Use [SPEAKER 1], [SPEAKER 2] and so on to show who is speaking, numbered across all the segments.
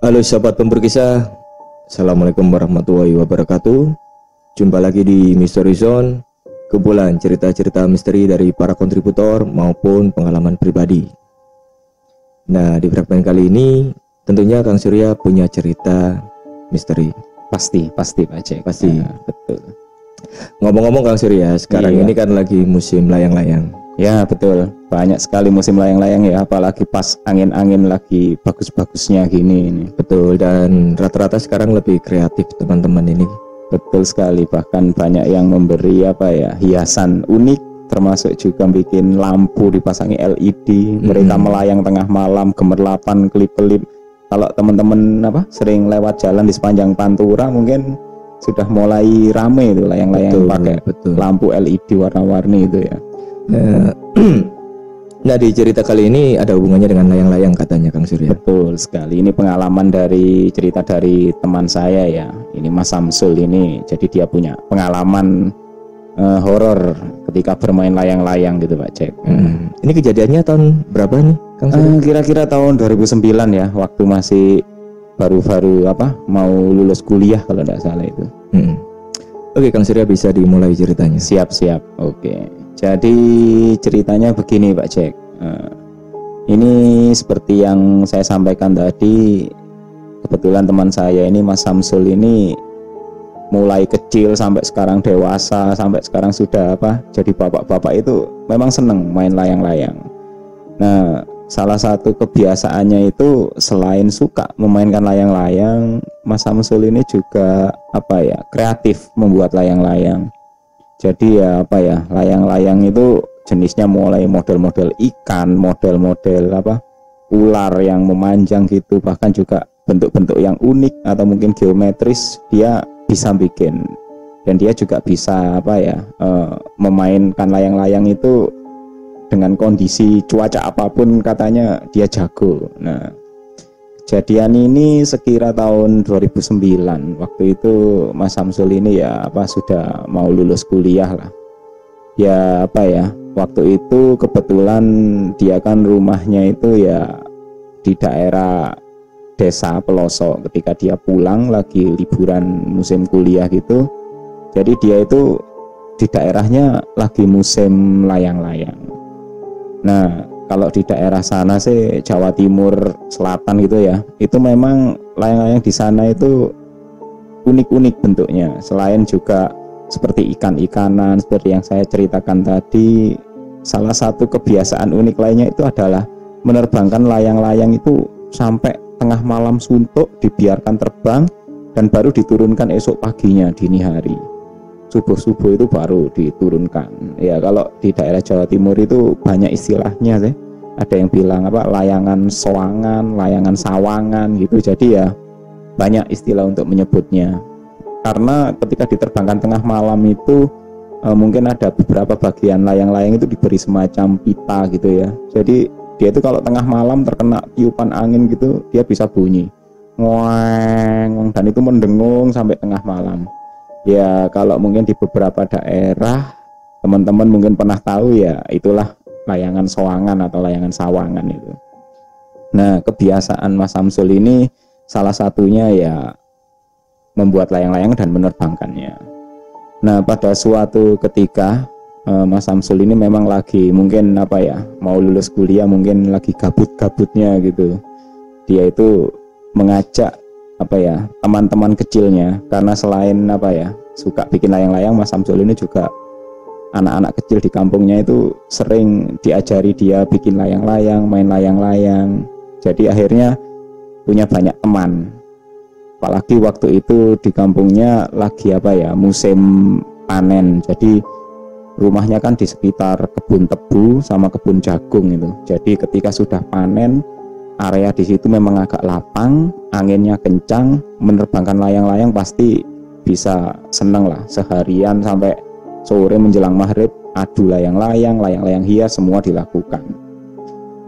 [SPEAKER 1] Halo sahabat pemberkisah Assalamualaikum warahmatullahi wabarakatuh Jumpa lagi di Mystery Zone Kumpulan cerita-cerita misteri dari para kontributor maupun pengalaman pribadi Nah di fragmen kali ini Tentunya Kang Surya punya cerita misteri
[SPEAKER 2] Pasti, pasti Pak Cek.
[SPEAKER 1] Pasti.
[SPEAKER 2] Nah, betul.
[SPEAKER 1] Ngomong-ngomong Kang Surya Sekarang
[SPEAKER 2] Iya.
[SPEAKER 1] ini kan lagi musim layang-layang
[SPEAKER 2] Ya betul. Banyak sekali musim layang-layang ya, apalagi pas angin-angin lagi bagus-bagusnya gini ini.
[SPEAKER 1] Betul dan rata-rata sekarang lebih kreatif teman-teman ini
[SPEAKER 2] Betul sekali. Bahkan banyak yang memberi apa ya hiasan unik, termasuk juga bikin lampu dipasangi LED. Mereka
[SPEAKER 1] Hmm.
[SPEAKER 2] melayang tengah malam, gemerlapan, kelip-kelip. Kalau teman-teman apa sering lewat jalan di sepanjang Pantura mungkin sudah mulai rame itu layang-layang pakai
[SPEAKER 1] betul.
[SPEAKER 2] lampu LED warna-warni itu ya.
[SPEAKER 1] Nah, nah di cerita kali ini ada hubungannya dengan layang-layang katanya Kang Surya.
[SPEAKER 2] Betul sekali. Ini pengalaman dari cerita dari teman saya ya. Ini Mas Samsul ini. Jadi dia punya pengalaman eh, horor ketika bermain layang-layang gitu Pak Cek.
[SPEAKER 1] Hmm. Ini kejadiannya tahun berapa nih Kang Surya?
[SPEAKER 2] Eh, Kira-kira tahun 2009 ya, waktu masih baru-baru apa mau lulus kuliah kalau tidak salah itu.
[SPEAKER 1] Hmm. Oke Kang Surya bisa dimulai ceritanya.
[SPEAKER 2] Siap-siap. Oke. Jadi ceritanya begini Pak Cek. Eh, ini seperti yang saya sampaikan tadi, kebetulan teman saya ini Mas Samsul ini mulai kecil sampai sekarang dewasa sampai sekarang sudah apa jadi bapak-bapak itu memang seneng main layang-layang. Nah, salah satu kebiasaannya itu selain suka memainkan layang-layang, Mas Samsul ini juga apa ya kreatif membuat layang-layang. Jadi ya apa ya layang-layang itu jenisnya mulai model-model ikan, model-model apa ular yang memanjang gitu, bahkan juga bentuk-bentuk yang unik atau mungkin geometris dia bisa bikin. Dan dia juga bisa apa ya eh, memainkan layang-layang itu dengan kondisi cuaca apa pun katanya dia jago. Nah, kejadian ini sekira tahun 2009 waktu itu Mas Samsul ini ya apa sudah mau lulus kuliah lah. Ya apa ya waktu itu kebetulan dia kan rumahnya itu ya di daerah desa pelosok. Ketika dia pulang lagi liburan musim kuliah gitu jadi dia itu di daerahnya lagi musim layang-layang. Nah kalau di daerah sana sih Jawa Timur Selatan gitu ya itu memang layang-layang di sana itu unik-unik bentuknya. Selain juga seperti ikan-ikanan seperti yang saya ceritakan tadi salah satu kebiasaan unik lainnya itu adalah menerbangkan layang-layang itu sampai tengah malam suntuk dibiarkan terbang dan baru diturunkan esok paginya dini hari subuh-subuh itu baru diturunkan. Ya kalau di daerah Jawa Timur itu banyak istilahnya sih. Ada yang bilang apa layangan soangan layangan sawangan gitu. Jadi ya banyak istilah untuk menyebutnya. Karena ketika diterbangkan tengah malam itu eh, mungkin ada beberapa bagian layang-layang itu diberi semacam pita gitu ya. Jadi dia itu kalau tengah malam terkena tiupan angin gitu dia bisa bunyi. Ngoeng dan itu mendengung sampai tengah malam ya kalau mungkin di beberapa daerah teman-teman mungkin pernah tahu ya itulah layangan soangan atau layangan sawangan itu. Nah kebiasaan Mas Samsul ini salah satunya ya membuat layang-layang dan menerbangkannya. Nah pada suatu ketika eh, Mas Samsul ini memang lagi mungkin apa ya mau lulus kuliah mungkin lagi gabut-gabutnya gitu. Dia itu mengajak apa ya teman-teman kecilnya. Karena selain apa ya suka bikin layang-layang Mas Samsul ini juga anak-anak kecil di kampungnya itu sering diajari dia bikin layang-layang main layang-layang. Jadi akhirnya punya banyak teman. Apalagi waktu itu di kampungnya lagi apa ya musim panen. Jadi rumahnya kan di sekitar kebun tebu sama kebun jagung itu. Jadi ketika sudah panen area di situ memang agak lapang, anginnya kencang, menerbangkan layang-layang pasti bisa seneng lah seharian sampai sore menjelang maghrib adu layang-layang, layang-layang hias semua dilakukan.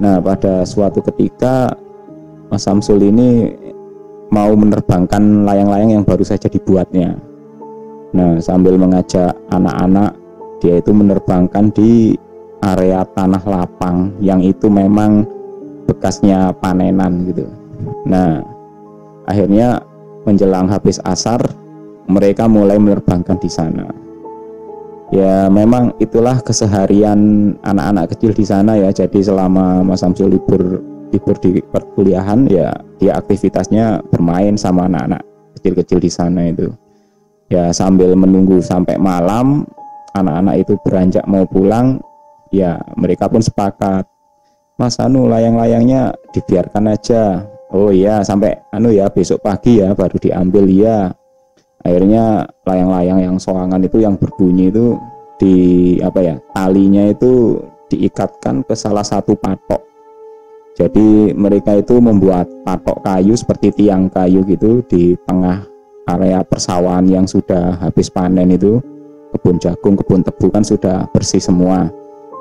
[SPEAKER 2] Nah pada suatu ketika Mas Samsul ini mau menerbangkan layang-layang yang baru saja dibuatnya. Nah sambil mengajak anak-anak dia itu menerbangkan di area tanah lapang yang itu memang bekasnya panenan gitu. Nah, akhirnya menjelang habis asar mereka mulai menerbangkan di sana. Ya memang itulah keseharian anak-anak kecil di sana ya. Jadi selama Mas Samsul libur libur di perkuliahan ya dia aktivitasnya bermain sama anak-anak kecil-kecil di sana itu. Ya sambil menunggu sampai malam anak-anak itu beranjak mau pulang ya mereka pun sepakat Mas Anu layang-layangnya dibiarkan aja. Oh iya sampai anu ya besok pagi ya baru diambil ya akhirnya layang-layang yang soangan itu yang berbunyi itu di apa ya talinya itu diikatkan ke salah satu patok. Jadi mereka itu membuat patok kayu seperti tiang kayu gitu di tengah area persawahan yang sudah habis panen itu. Kebun jagung kebun tebu kan sudah bersih semua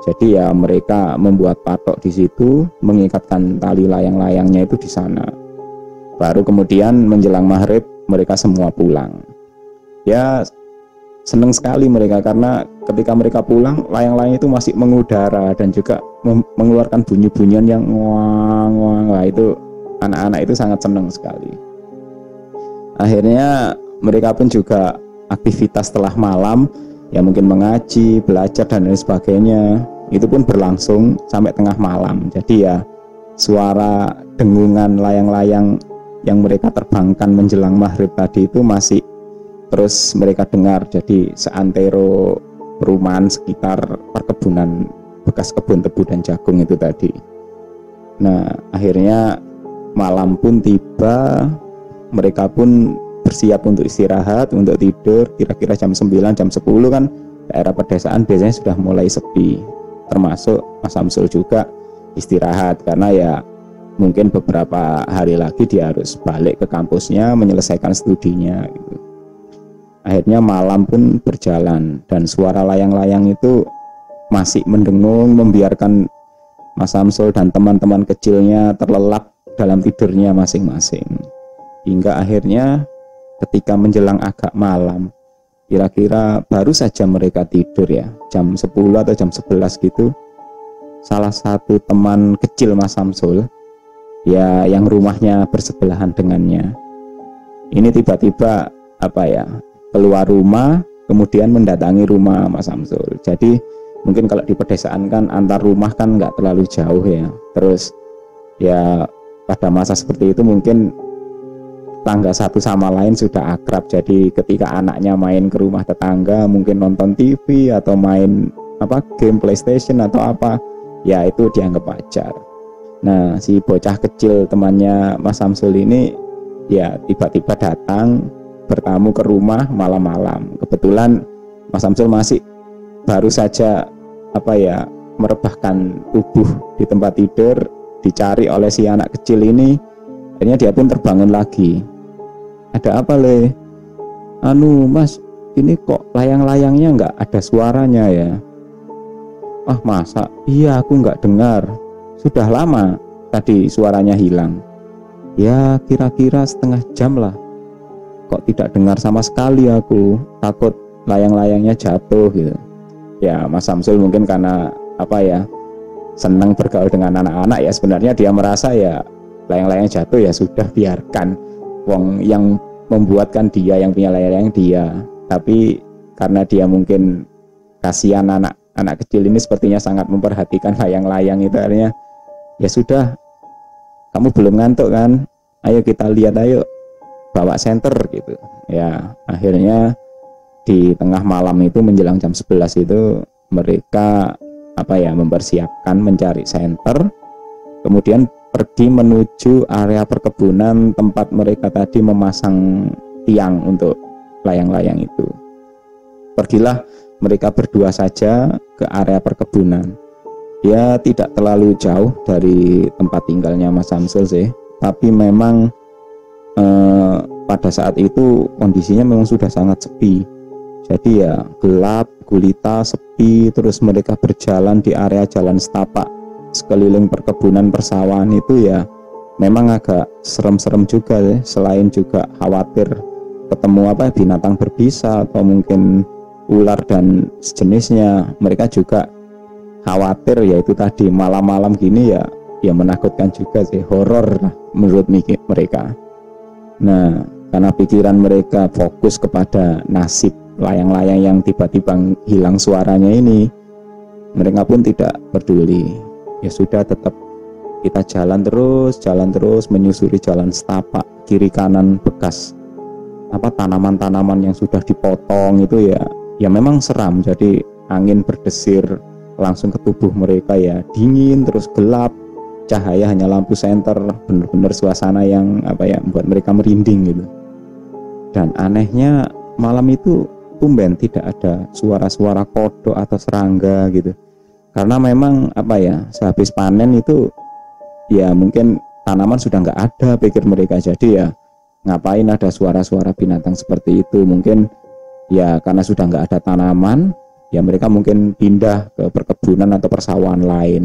[SPEAKER 2] jadi ya mereka membuat patok di situ mengikatkan tali layang-layangnya itu di sana. Baru kemudian menjelang maghrib mereka semua pulang. Ya senang sekali mereka karena ketika mereka pulang layang-layang itu masih mengudara dan juga mengeluarkan bunyi-bunyian yang wang wang lah itu anak-anak itu sangat senang sekali. Akhirnya mereka pun juga aktivitas setelah malam ya mungkin mengaji belajar dan lain sebagainya. Itu pun berlangsung sampai tengah malam. Jadi ya suara dengungan layang-layang yang mereka terbangkan menjelang maghrib tadi itu masih terus mereka dengar. Jadi seantero perumahan sekitar perkebunan bekas kebun tebu dan jagung itu tadi. Nah akhirnya malam pun tiba mereka pun bersiap untuk istirahat untuk tidur kira-kira jam 9 jam 10 kan daerah pedesaan biasanya sudah mulai sepi termasuk Mas Samsul juga istirahat karena ya mungkin beberapa hari lagi dia harus balik ke kampusnya menyelesaikan studinya gitu. Akhirnya malam pun berjalan dan suara layang-layang itu masih mendengung membiarkan Mas Samsul dan teman-teman kecilnya terlelap dalam tidurnya masing-masing. Hingga akhirnya ketika menjelang agak malam. Kira-kira baru saja mereka tidur ya jam 10 atau jam 11 gitu. Salah satu teman kecil Mas Samsul ya yang rumahnya bersebelahan dengannya. Ini tiba-tiba apa ya keluar rumah kemudian mendatangi rumah Mas Samsul. Jadi mungkin kalau di pedesaan kan antar rumah kan nggak terlalu jauh ya. Terus ya pada masa seperti itu mungkin tangga satu sama lain sudah akrab. Jadi ketika anaknya main ke rumah tetangga mungkin nonton TV atau main apa game PlayStation atau apa ya itu dianggap wajar. Nah si bocah kecil temannya Mas Samsul ini ya tiba-tiba datang bertamu ke rumah malam-malam. Kebetulan Mas Samsul masih baru saja apa ya merebahkan tubuh di tempat tidur dicari oleh si anak kecil ini. Akhirnya dia pun terbangun lagi ada apa le? Anu mas ini kok layang-layangnya nggak ada suaranya ya? Ah masa? Iya aku nggak dengar. Sudah lama tadi suaranya hilang. Ya kira-kira setengah jam lah. Kok tidak dengar sama sekali aku? Takut layang-layangnya jatuh gitu. Ya Mas Samsul mungkin karena apa ya senang bergaul dengan anak-anak ya. Sebenarnya dia merasa ya layang-layang jatuh ya sudah biarkan wong yang membuatkan dia yang punya layang-layang dia. Tapi karena dia mungkin kasihan anak anak kecil ini sepertinya sangat memperhatikan layang-layang itu. Akhirnya ya sudah kamu belum ngantuk kan? Ayo kita lihat ayo bawa center gitu. Ya akhirnya di tengah malam itu menjelang jam 11 itu mereka apa ya mempersiapkan mencari center kemudian pergi menuju area perkebunan tempat mereka tadi memasang tiang untuk layang-layang itu. Pergilah mereka berdua saja ke area perkebunan. Ya tidak terlalu jauh dari tempat tinggalnya Mas Samsul sih tapi memang eh, pada saat itu kondisinya memang sudah sangat sepi. Jadi ya gelap gulita sepi terus mereka berjalan di area jalan setapak sekeliling perkebunan persawahan itu ya memang agak serem-serem juga ya selain juga khawatir ketemu apa binatang berbisa atau mungkin ular dan sejenisnya mereka juga khawatir yaitu tadi malam-malam gini ya ya menakutkan juga sih horor lah menurut mereka Nah, karena pikiran mereka fokus kepada nasib layang-layang yang tiba-tiba hilang suaranya ini, mereka pun tidak peduli. Ya sudah tetap kita jalan terus, jalan terus menyusuri jalan setapak kiri kanan bekas apa tanaman-tanaman yang sudah dipotong itu ya ya memang seram. Jadi angin berdesir langsung ke tubuh mereka ya dingin terus gelap. Cahaya hanya lampu senter benar-benar suasana yang apa ya membuat mereka merinding gitu. Dan anehnya malam itu tumben tidak ada suara-suara kodok atau serangga gitu karena memang apa ya sehabis panen itu ya mungkin tanaman sudah nggak ada pikir mereka. Jadi ya ngapain ada suara-suara binatang seperti itu? Mungkin ya karena sudah nggak ada tanaman ya mereka mungkin pindah ke perkebunan atau persawahan lain.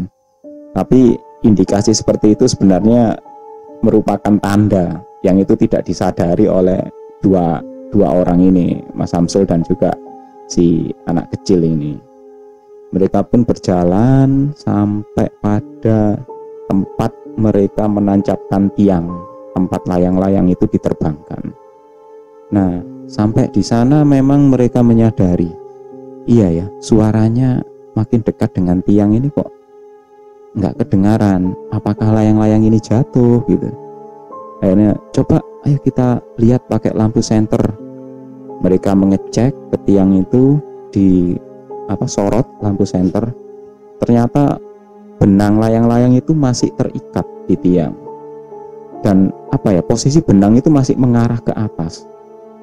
[SPEAKER 2] Tapi indikasi seperti itu sebenarnya merupakan tanda yang itu tidak disadari oleh dua dua orang ini Mas Samsul dan juga si anak kecil ini mereka pun berjalan sampai pada tempat mereka menancapkan tiang tempat layang-layang itu diterbangkan. Nah, sampai di sana memang mereka menyadari, iya ya, suaranya makin dekat dengan tiang ini kok nggak kedengaran. Apakah layang-layang ini jatuh gitu? Akhirnya coba, ayo kita lihat pakai lampu senter. Mereka mengecek ke tiang itu di apa sorot lampu senter. Ternyata benang layang-layang itu masih terikat di tiang. Dan apa ya posisi benang itu masih mengarah ke atas.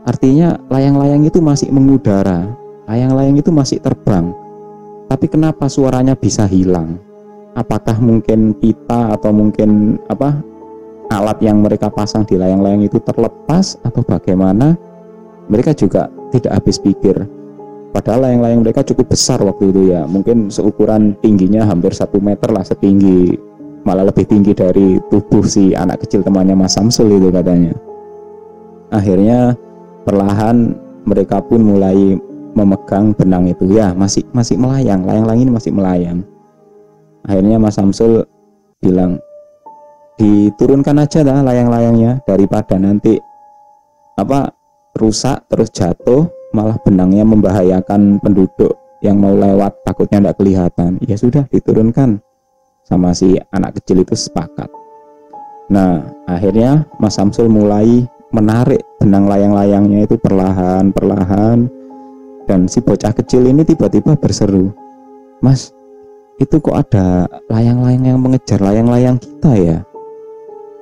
[SPEAKER 2] Artinya layang-layang itu masih mengudara layang-layang itu masih terbang. Tapi kenapa suaranya bisa hilang? Apakah mungkin pita atau mungkin apa alat yang mereka pasang di layang-layang itu terlepas atau bagaimana? Mereka juga tidak habis pikir Padahal layang-layang mereka cukup besar waktu itu ya, mungkin seukuran tingginya hampir satu meter lah setinggi malah lebih tinggi dari tubuh si anak kecil temannya Mas Samsul itu katanya. Akhirnya perlahan mereka pun mulai memegang benang itu ya masih masih melayang, layang-layang ini masih melayang. Akhirnya Mas Samsul bilang diturunkan aja dah layang-layangnya daripada nanti apa rusak terus jatuh malah benangnya membahayakan penduduk yang mau lewat takutnya tidak kelihatan. Ya sudah diturunkan. Sama si anak kecil itu sepakat. Nah akhirnya Mas Samsul mulai menarik benang layang-layangnya itu perlahan-perlahan. Dan si bocah kecil ini tiba-tiba berseru Mas itu kok ada layang-layang yang mengejar layang-layang kita ya?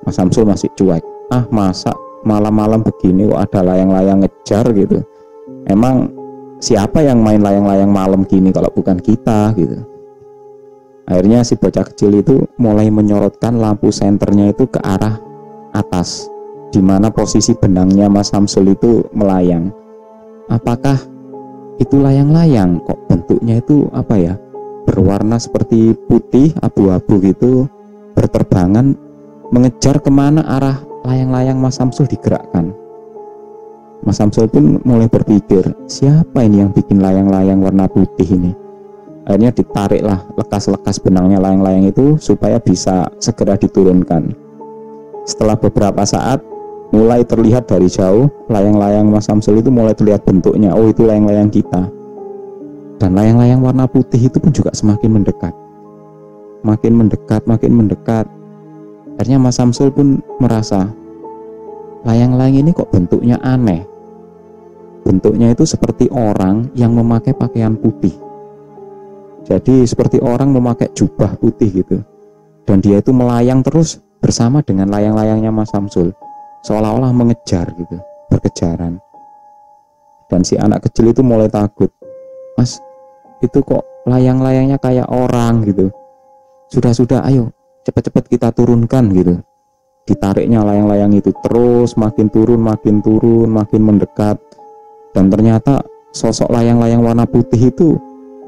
[SPEAKER 2] Mas Samsul masih cuek ah masa malam-malam begini kok ada layang-layang ngejar gitu emang siapa yang main layang-layang malam gini kalau bukan kita gitu? Akhirnya si bocah kecil itu mulai menyorotkan lampu senternya itu ke arah atas di mana posisi benangnya Mas Samsul itu melayang. Apakah itu layang-layang? Kok bentuknya itu apa ya? Berwarna seperti putih abu-abu gitu berterbangan mengejar ke mana arah layang-layang Mas Samsul digerakkan Mas Samsul pun mulai berpikir, siapa ini yang bikin layang-layang warna putih ini? Akhirnya ditariklah lekas-lekas benangnya layang-layang itu supaya bisa segera diturunkan. Setelah beberapa saat, mulai terlihat dari jauh, layang-layang Mas Samsul itu mulai terlihat bentuknya. Oh, itu layang-layang kita. Dan layang-layang warna putih itu pun juga semakin mendekat. Makin mendekat, makin mendekat. Akhirnya Mas Samsul pun merasa, layang-layang ini kok bentuknya aneh bentuknya itu seperti orang yang memakai pakaian putih. Jadi seperti orang memakai jubah putih gitu. Dan dia itu melayang terus bersama dengan layang-layangnya Mas Samsul. Seolah-olah mengejar gitu, berkejaran. Dan si anak kecil itu mulai takut. Mas, itu kok layang-layangnya kayak orang gitu. Sudah-sudah, ayo cepat-cepat kita turunkan gitu. Ditariknya layang-layang itu terus makin turun, makin turun, makin mendekat dan ternyata sosok layang-layang warna putih itu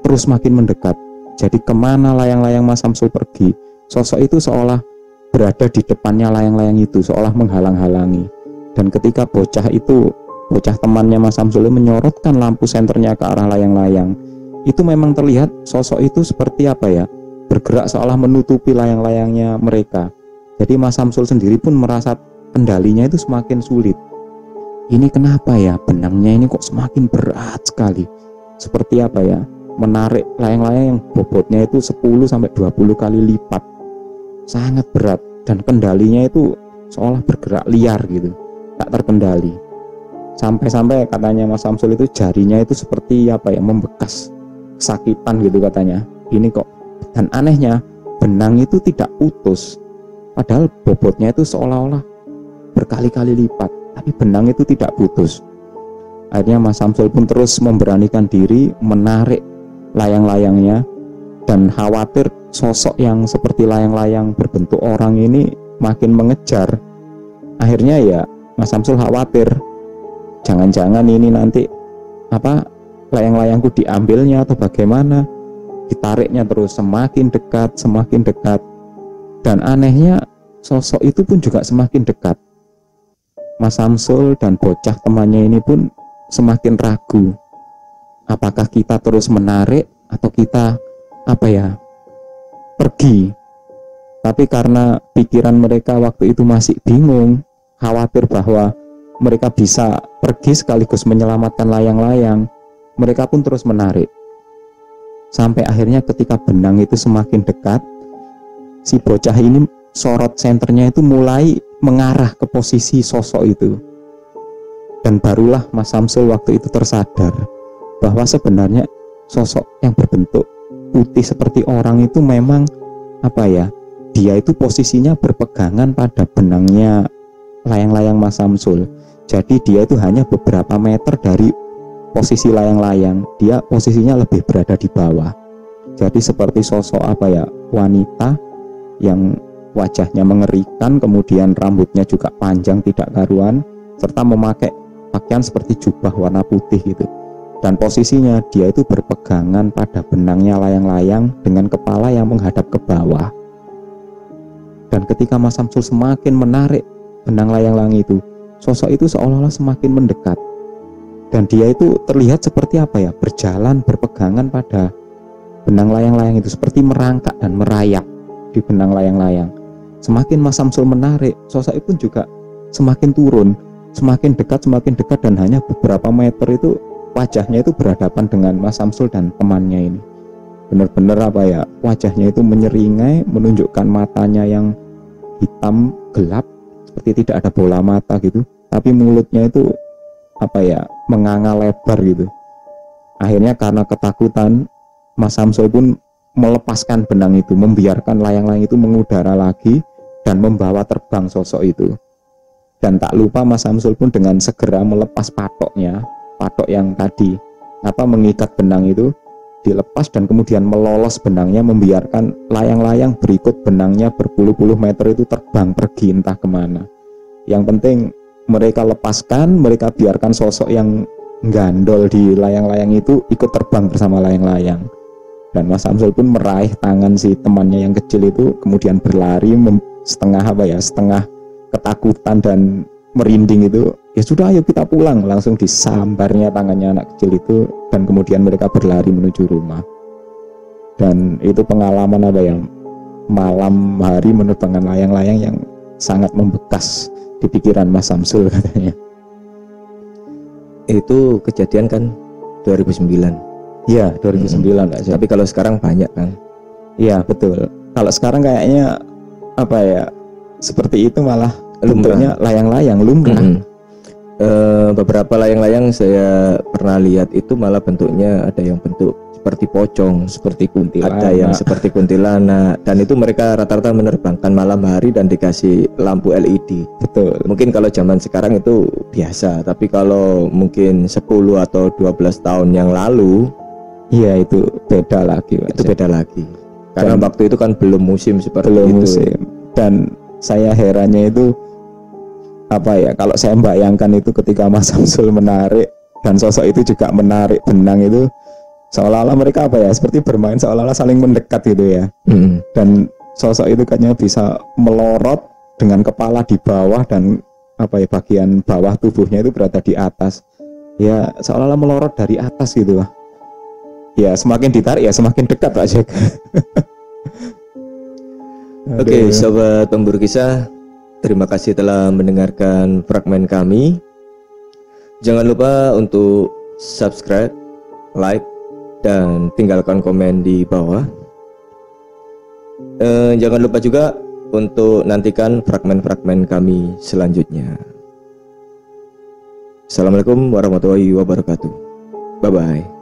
[SPEAKER 2] terus makin mendekat. Jadi ke mana layang-layang Mas Samsul pergi sosok itu seolah berada di depannya layang-layang itu seolah menghalang-halangi. Dan ketika bocah itu bocah temannya Mas Samsul menyorotkan lampu senternya ke arah layang-layang itu memang terlihat sosok itu seperti apa ya? Bergerak seolah menutupi layang-layangnya mereka. Jadi Mas Samsul sendiri pun merasa kendalinya itu semakin sulit ini kenapa ya? Benangnya ini kok semakin berat sekali. Seperti apa ya? Menarik layang-layang yang bobotnya itu 10 sampai 20 kali lipat. Sangat berat. Dan kendalinya itu seolah bergerak liar gitu. Tak terkendali. Sampai-sampai katanya Mas Samsul itu jarinya itu seperti apa ya? Membekas. Kesakitan gitu katanya. Ini kok. Dan anehnya benang itu tidak putus padahal bobotnya itu seolah-olah berkali-kali lipat tapi benang itu tidak putus. Akhirnya Mas Samsul pun terus memberanikan diri menarik layang-layangnya dan khawatir sosok yang seperti layang-layang berbentuk orang ini makin mengejar. Akhirnya ya Mas Samsul khawatir jangan-jangan ini nanti apa layang-layangku diambilnya atau bagaimana? Ditariknya terus semakin dekat semakin dekat. Dan anehnya sosok itu pun juga semakin dekat Mas Samsul dan bocah temannya ini pun semakin ragu. Apakah kita terus menarik atau kita apa ya pergi? Tapi karena pikiran mereka waktu itu masih bingung khawatir bahwa mereka bisa pergi sekaligus menyelamatkan layang-layang mereka pun terus menarik. Sampai akhirnya ketika benang itu semakin dekat si bocah ini sorot senternya itu mulai mengarah ke posisi sosok itu. Dan barulah Mas Samsul waktu itu tersadar bahwa sebenarnya sosok yang berbentuk putih seperti orang itu memang apa ya dia itu posisinya berpegangan pada benangnya layang-layang Mas Samsul. Jadi dia itu hanya beberapa meter dari posisi layang-layang. Dia posisinya lebih berada di bawah. Jadi seperti sosok apa ya wanita yang wajahnya mengerikan kemudian rambutnya juga panjang tidak karuan serta memakai pakaian seperti jubah warna putih gitu. Dan posisinya dia itu berpegangan pada benangnya layang-layang dengan kepala yang menghadap ke bawah. Dan ketika Mas Samsul semakin menarik benang layang-layang itu sosok itu seolah-olah semakin mendekat. Dan dia itu terlihat seperti apa ya? Berjalan berpegangan pada benang layang-layang itu seperti merangkak dan merayap di benang layang-layang semakin Mas Samsul menarik sosok itu pun juga semakin turun. Semakin dekat semakin dekat dan hanya beberapa meter itu wajahnya itu berhadapan dengan Mas Samsul dan temannya ini. Benar-benar apa ya wajahnya itu menyeringai menunjukkan matanya yang hitam gelap seperti tidak ada bola mata gitu. Tapi mulutnya itu apa ya menganga lebar gitu. Akhirnya karena ketakutan Mas Samsul pun melepaskan benang itu membiarkan layang-layang itu mengudara lagi dan membawa terbang sosok itu. Dan tak lupa Mas Samsul pun dengan segera melepas patoknya patok yang tadi apa mengikat benang itu dilepas dan kemudian melolos benangnya membiarkan layang-layang berikut benangnya berpuluh-puluh meter itu terbang pergi entah ke mana. Yang penting mereka lepaskan mereka biarkan sosok yang gandol di layang-layang itu ikut terbang bersama layang-layang dan Mas Samsul pun meraih tangan si temannya yang kecil itu kemudian berlari setengah apa ya setengah ketakutan dan merinding itu. Ya sudah ayo kita pulang. Langsung disambarnya tangannya anak kecil itu dan kemudian mereka berlari menuju rumah. Dan itu pengalaman apa yang malam hari menerbangkan layang-layang yang sangat membekas di pikiran Mas Samsul katanya.
[SPEAKER 1] Itu kejadian kan 2009
[SPEAKER 2] ya 2009 hmm.
[SPEAKER 1] tapi kalau sekarang banyak kan
[SPEAKER 2] iya betul kalau sekarang kayaknya apa ya seperti itu malah lumrahnya layang-layang lumrah. Mm -hmm.
[SPEAKER 1] e, beberapa layang-layang saya pernah lihat itu malah bentuknya ada yang bentuk seperti pocong, seperti kuntilanak, ada yang seperti kuntilanak dan itu mereka rata-rata menerbangkan malam hari dan dikasih lampu LED.
[SPEAKER 2] Betul.
[SPEAKER 1] Mungkin kalau zaman sekarang itu biasa, tapi kalau mungkin 10 atau 12 tahun yang lalu
[SPEAKER 2] Iya itu beda lagi
[SPEAKER 1] Itu beda lagi. Karena dan waktu itu kan belum musim seperti
[SPEAKER 2] belum
[SPEAKER 1] itu.
[SPEAKER 2] musim. Dan saya herannya itu apa ya kalau saya bayangkan itu ketika Mas Samsul menarik dan sosok itu juga menarik benang itu seolah-olah mereka apa ya seperti bermain seolah-olah saling mendekat gitu ya. Mm. dan sosok itu kayaknya bisa melorot dengan kepala di bawah dan apa ya bagian bawah tubuhnya itu berada di atas. Ya seolah-olah melorot dari atas gitu ya semakin ditarik ya semakin dekat Pak Jack
[SPEAKER 1] Oke, okay, sobat pemburu kisah, Terima kasih telah mendengarkan fragmen kami. Jangan lupa untuk subscribe, like, dan tinggalkan komen di bawah. Eh, jangan lupa juga untuk nantikan fragmen-fragmen kami selanjutnya. Assalamualaikum warahmatullahi wabarakatuh. Bye bye.